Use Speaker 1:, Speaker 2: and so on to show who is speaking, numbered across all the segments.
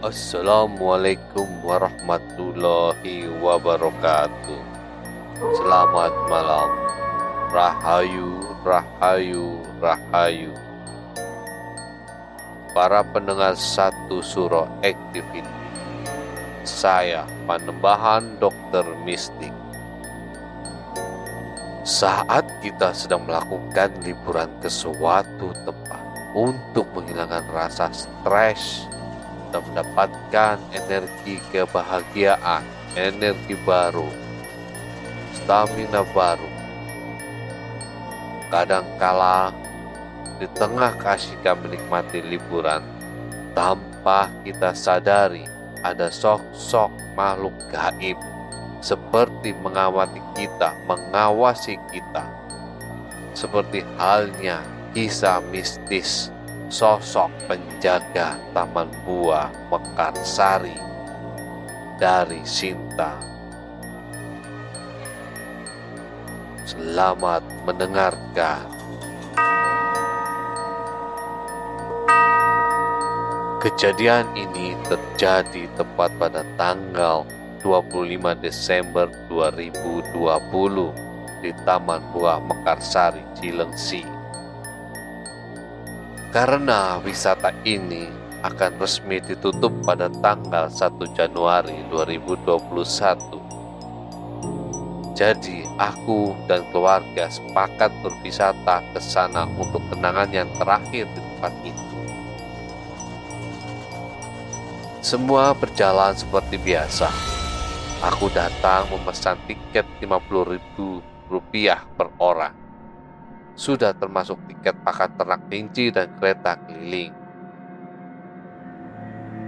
Speaker 1: Assalamualaikum warahmatullahi wabarakatuh. Selamat malam. Rahayu, rahayu, rahayu. Para pendengar satu surah activity. Saya Panembahan Dokter Mistik. Saat kita sedang melakukan liburan ke suatu tempat untuk menghilangkan rasa stres dan mendapatkan energi kebahagiaan, energi baru, stamina baru. Kadangkala di tengah kasihkan menikmati liburan, tanpa kita sadari ada sosok makhluk gaib seperti mengawasi kita, mengawasi kita. Seperti halnya kisah mistis sosok penjaga taman buah Mekarsari dari Sinta. Selamat mendengarkan. Kejadian ini terjadi tepat pada tanggal 25 Desember 2020 di Taman Buah Mekarsari, Cilengsi. Karena wisata ini akan resmi ditutup pada tanggal 1 Januari 2021. Jadi, aku dan keluarga sepakat berwisata ke sana untuk kenangan yang terakhir di tempat itu. Semua berjalan seperti biasa. Aku datang memesan tiket Rp50.000 per orang sudah termasuk tiket pakan ternak kelinci dan kereta keliling.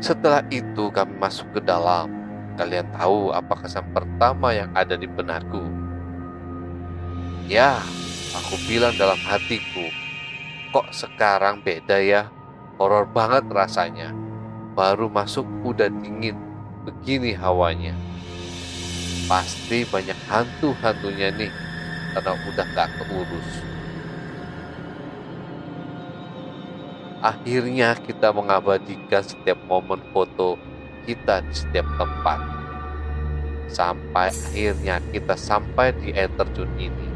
Speaker 1: Setelah itu kami masuk ke dalam. Kalian tahu apa kesan pertama yang ada di benakku? Ya, aku bilang dalam hatiku, kok sekarang beda ya? Horor banget rasanya. Baru masuk udah dingin, begini hawanya. Pasti banyak hantu-hantunya nih, karena udah gak keurus. Akhirnya kita mengabadikan setiap momen foto kita di setiap tempat. Sampai akhirnya kita sampai di air terjun ini.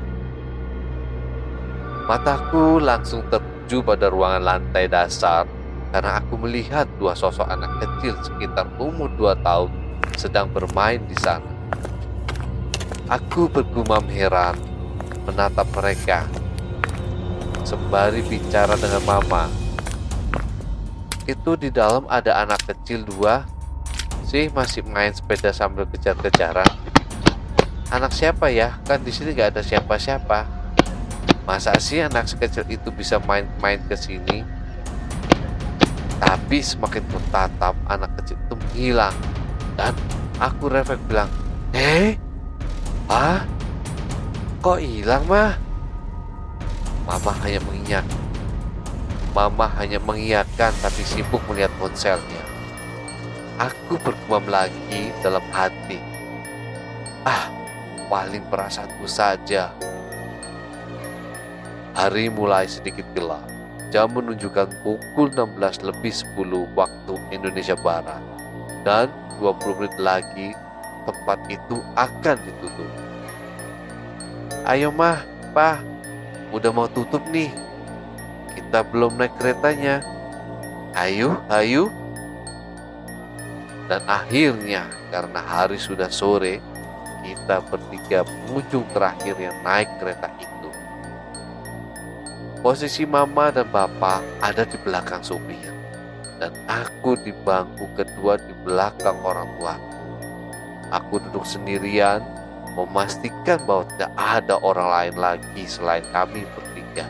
Speaker 1: Mataku langsung tertuju pada ruangan lantai dasar karena aku melihat dua sosok anak kecil sekitar umur dua tahun sedang bermain di sana. Aku bergumam heran menatap mereka sembari bicara dengan mama itu di dalam ada anak kecil dua sih masih main sepeda sambil kejar-kejaran. Anak siapa ya? Kan di sini gak ada siapa-siapa. Masa sih anak sekecil itu bisa main-main ke sini? Tapi semakin bertatap anak kecil itu menghilang dan aku refleks bilang, "Eh? Ah? Kok hilang, mah?" Mama hanya mengingat. Mama hanya mengiyakan tapi sibuk melihat ponselnya. Aku bergumam lagi dalam hati. Ah, paling perasaanku saja. Hari mulai sedikit gelap. Jam menunjukkan pukul 16 lebih 10 waktu Indonesia Barat. Dan 20 menit lagi tempat itu akan ditutup. Ayo mah, pah, udah mau tutup nih. Kita belum naik keretanya. Ayo, ayo. Dan akhirnya karena hari sudah sore, kita bertiga pengunjung terakhir yang naik kereta itu. Posisi mama dan bapak ada di belakang supir dan aku di bangku kedua di belakang orang tua. Aku duduk sendirian memastikan bahwa tidak ada orang lain lagi selain kami bertiga.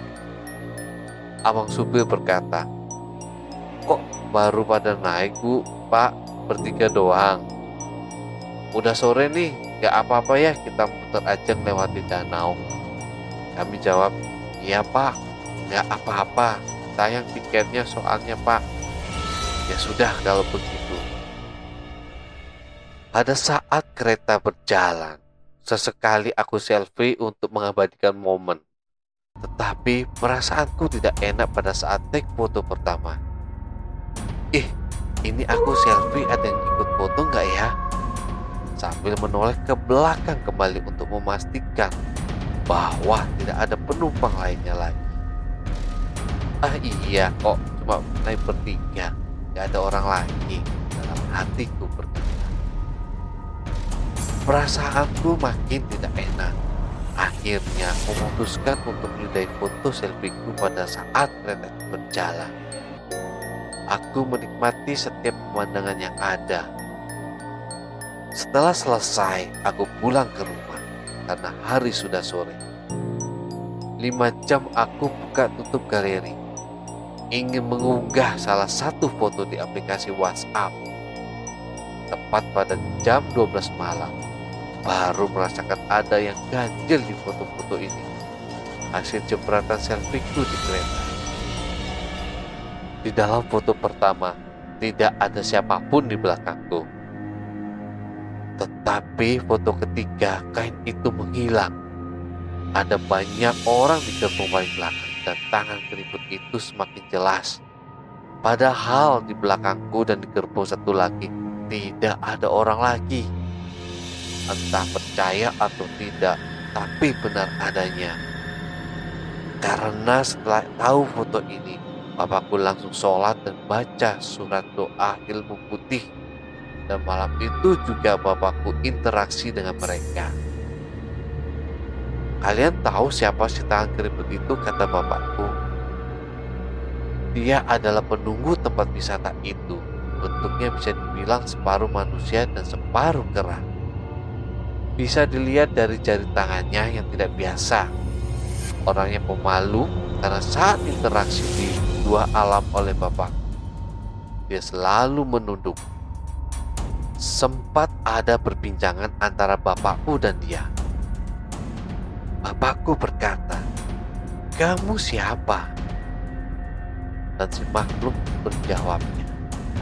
Speaker 1: Abang supir berkata, Kok baru pada naik bu, pak, bertiga doang. Udah sore nih, gak apa-apa ya kita muter aja melewati danau. Kami jawab, iya pak, gak apa-apa, sayang tiketnya soalnya pak. Ya sudah kalau begitu. Pada saat kereta berjalan, Sesekali aku selfie untuk mengabadikan momen. Tetapi perasaanku tidak enak pada saat take foto pertama. Ih, ini aku selfie ada yang ikut foto nggak ya? Sambil menoleh ke belakang kembali untuk memastikan bahwa tidak ada penumpang lainnya lagi. Ah iya kok cuma naik bertiga, gak ada orang lagi dalam hatiku berkata. Perasaanku makin tidak enak. Akhirnya memutuskan untuk menyudahi foto selfieku pada saat kereta berjalan. Aku menikmati setiap pemandangan yang ada. Setelah selesai, aku pulang ke rumah karena hari sudah sore. Lima jam aku buka tutup galeri. Ingin mengunggah salah satu foto di aplikasi WhatsApp. Tepat pada jam 12 malam, baru merasakan ada yang ganjil di foto-foto ini. Hasil jepratan selfieku di kereta. Di dalam foto pertama, tidak ada siapa pun di belakangku. Tetapi foto ketiga, kain itu menghilang. Ada banyak orang di gerbong paling belakang dan tangan keriput itu semakin jelas. Padahal di belakangku dan di gerbong satu lagi tidak ada orang lagi entah percaya atau tidak, tapi benar adanya. Karena setelah tahu foto ini, bapakku langsung sholat dan baca surat doa ilmu putih. Dan malam itu juga bapakku interaksi dengan mereka. Kalian tahu siapa si tangan keriput itu? Kata bapakku. Dia adalah penunggu tempat wisata itu. Bentuknya bisa dibilang separuh manusia dan separuh kerah bisa dilihat dari jari tangannya yang tidak biasa. Orangnya pemalu karena saat interaksi di dua alam oleh bapak, dia selalu menunduk. Sempat ada perbincangan antara bapakku dan dia. Bapakku berkata, "Kamu siapa?" Dan si makhluk berjawabnya,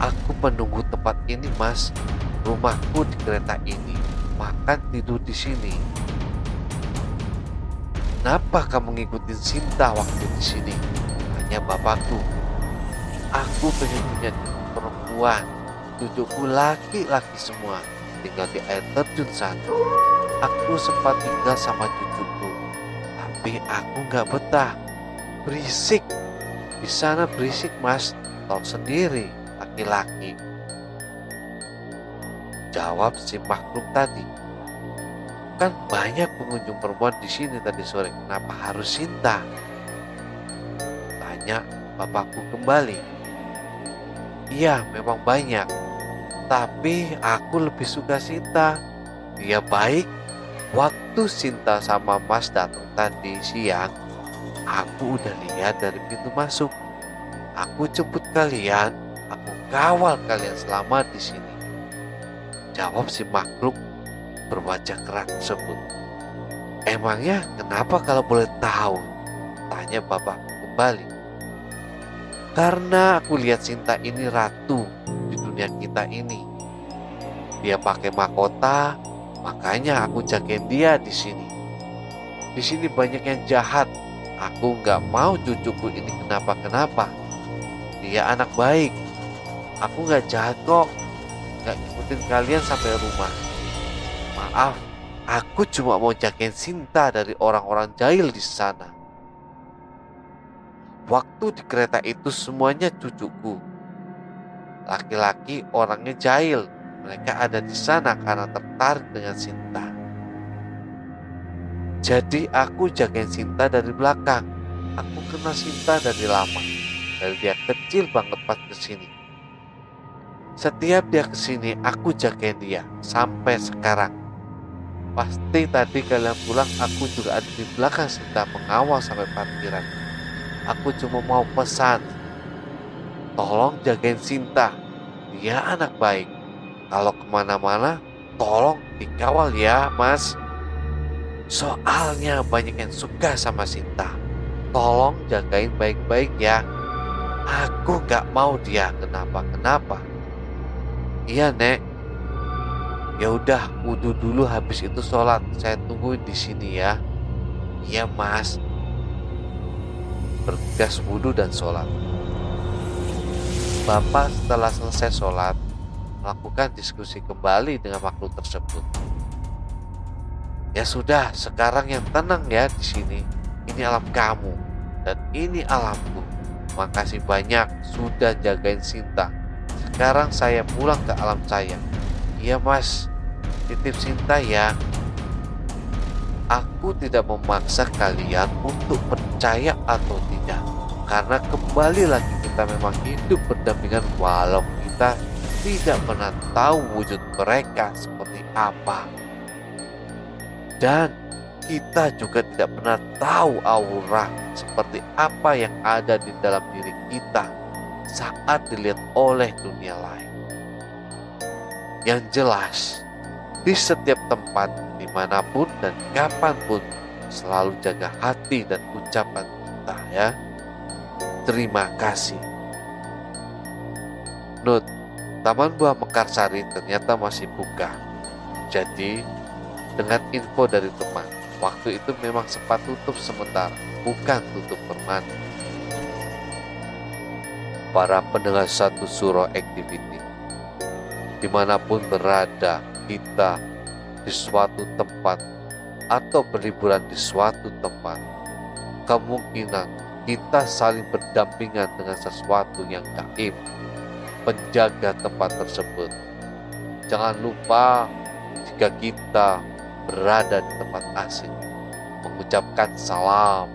Speaker 1: "Aku penunggu tempat ini, Mas. Rumahku di kereta ini." Makan tidur di sini. Kenapa kamu ngikutin Sinta waktu di sini? Tanya bapakku. Aku pengen punya perempuan, cucuku laki-laki semua, tinggal di air terjun satu. Aku sempat tinggal sama cucuku, tapi aku nggak betah. Berisik, di sana berisik mas, tahu sendiri, laki-laki Jawab si makhluk tadi. Kan banyak pengunjung perempuan di sini tadi sore. Kenapa harus Sinta? Tanya bapakku kembali. Iya, memang banyak. Tapi aku lebih suka Sinta. Dia baik. Waktu Sinta sama Mas datang tadi siang, aku udah lihat dari pintu masuk. Aku jemput kalian, aku kawal kalian selama di sini. Jawab si makhluk berwajah keras tersebut. Emangnya kenapa kalau boleh tahu? Tanya bapak kembali. Karena aku lihat Sinta ini ratu di dunia kita ini. Dia pakai mahkota, makanya aku jagain dia di sini. Di sini banyak yang jahat. Aku nggak mau cucuku ini kenapa-kenapa. Dia anak baik. Aku nggak jahat kok. Nggak ngikutin kalian sampai rumah. Maaf, aku cuma mau jagain Sinta dari orang-orang jahil di sana. Waktu di kereta itu semuanya cucuku. Laki-laki orangnya jahil. Mereka ada di sana karena tertarik dengan Sinta. Jadi aku jagain Sinta dari belakang. Aku kenal Sinta dari lama. Dari dia kecil banget pas ke sini. Setiap dia ke sini, aku jagain dia sampai sekarang. Pasti tadi kalian pulang, aku juga ada di belakang Sinta mengawal sampai parkiran. Aku cuma mau pesan, tolong jagain Sinta. Dia anak baik. Kalau ke mana-mana, tolong dikawal ya, Mas. Soalnya banyak yang suka sama Sinta. Tolong jagain baik-baik ya. Aku gak mau dia kenapa-kenapa. Iya, Nek. Ya udah, wudhu dulu habis itu sholat. Saya tungguin di sini ya. Iya, Mas bergegas wudhu dan sholat. Bapak setelah selesai sholat, melakukan diskusi kembali dengan makhluk tersebut. Ya sudah, sekarang yang tenang ya di sini. Ini alam kamu dan ini alamku. Makasih banyak sudah jagain Sinta. Sekarang saya pulang ke alam saya. Iya mas, titip Sinta ya. Aku tidak memaksa kalian untuk percaya atau tidak, karena kembali lagi kita memang hidup berdampingan walau kita tidak pernah tahu wujud mereka seperti apa. Dan kita juga tidak pernah tahu aura seperti apa yang ada di dalam diri kita saat dilihat oleh dunia lain. Yang jelas, di setiap tempat, di mana pun dan kapan pun, selalu jaga hati dan ucapan kita ya. Terima kasih. Note, Taman Buah Mekarsari ternyata masih buka. Jadi, dengan info dari teman, waktu itu memang sempat tutup sementara, bukan tutup permanen. Para pendengar satu suro activity, di mana pun berada, kita di suatu tempat atau berliburan di suatu tempat, kemungkinan kita saling berdampingan dengan sesuatu yang gaib, penjaga tempat tersebut. Jangan lupa jika kita berada di tempat asing, mengucapkan salam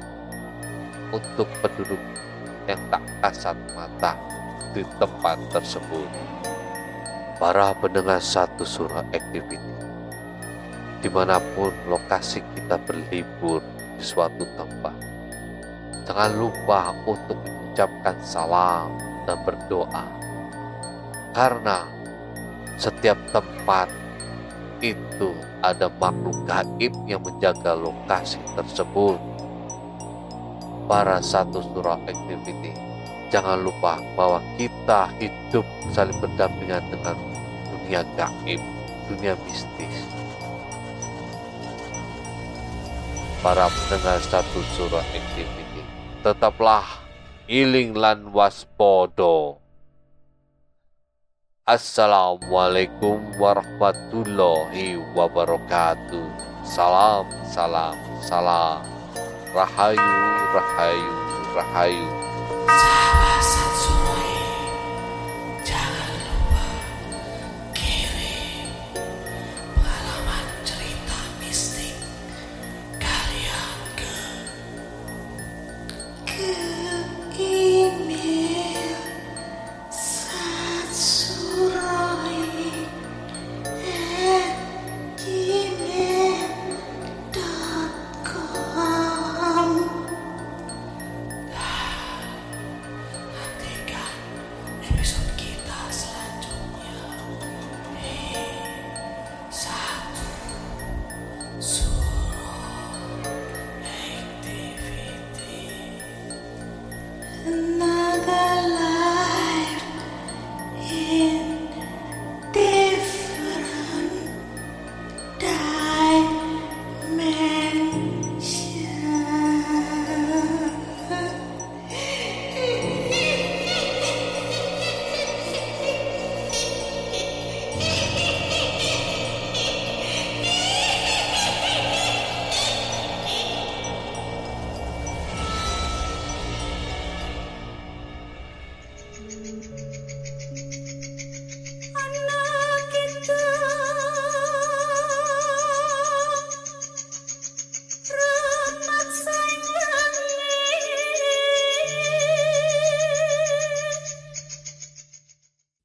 Speaker 1: untuk penduduk yang tak kasat mata di tempat tersebut para pendengar satu surah activity. Di mana pun lokasi kita berlibur di suatu tempat, jangan lupa untuk mengucapkan salam dan berdoa. Karena setiap tempat itu ada makhluk gaib yang menjaga lokasi tersebut. Para satu surah activity jangan lupa bahwa kita hidup saling berdampingan dengan dunia gaib, dunia mistis. Para pendengar satu surah activity, tetaplah iling lan waspodo. Assalamualaikum warahmatullahi wabarakatuh. Salam, salam, salam. Rahayu, rahayu, rahayu.
Speaker 2: Sahabat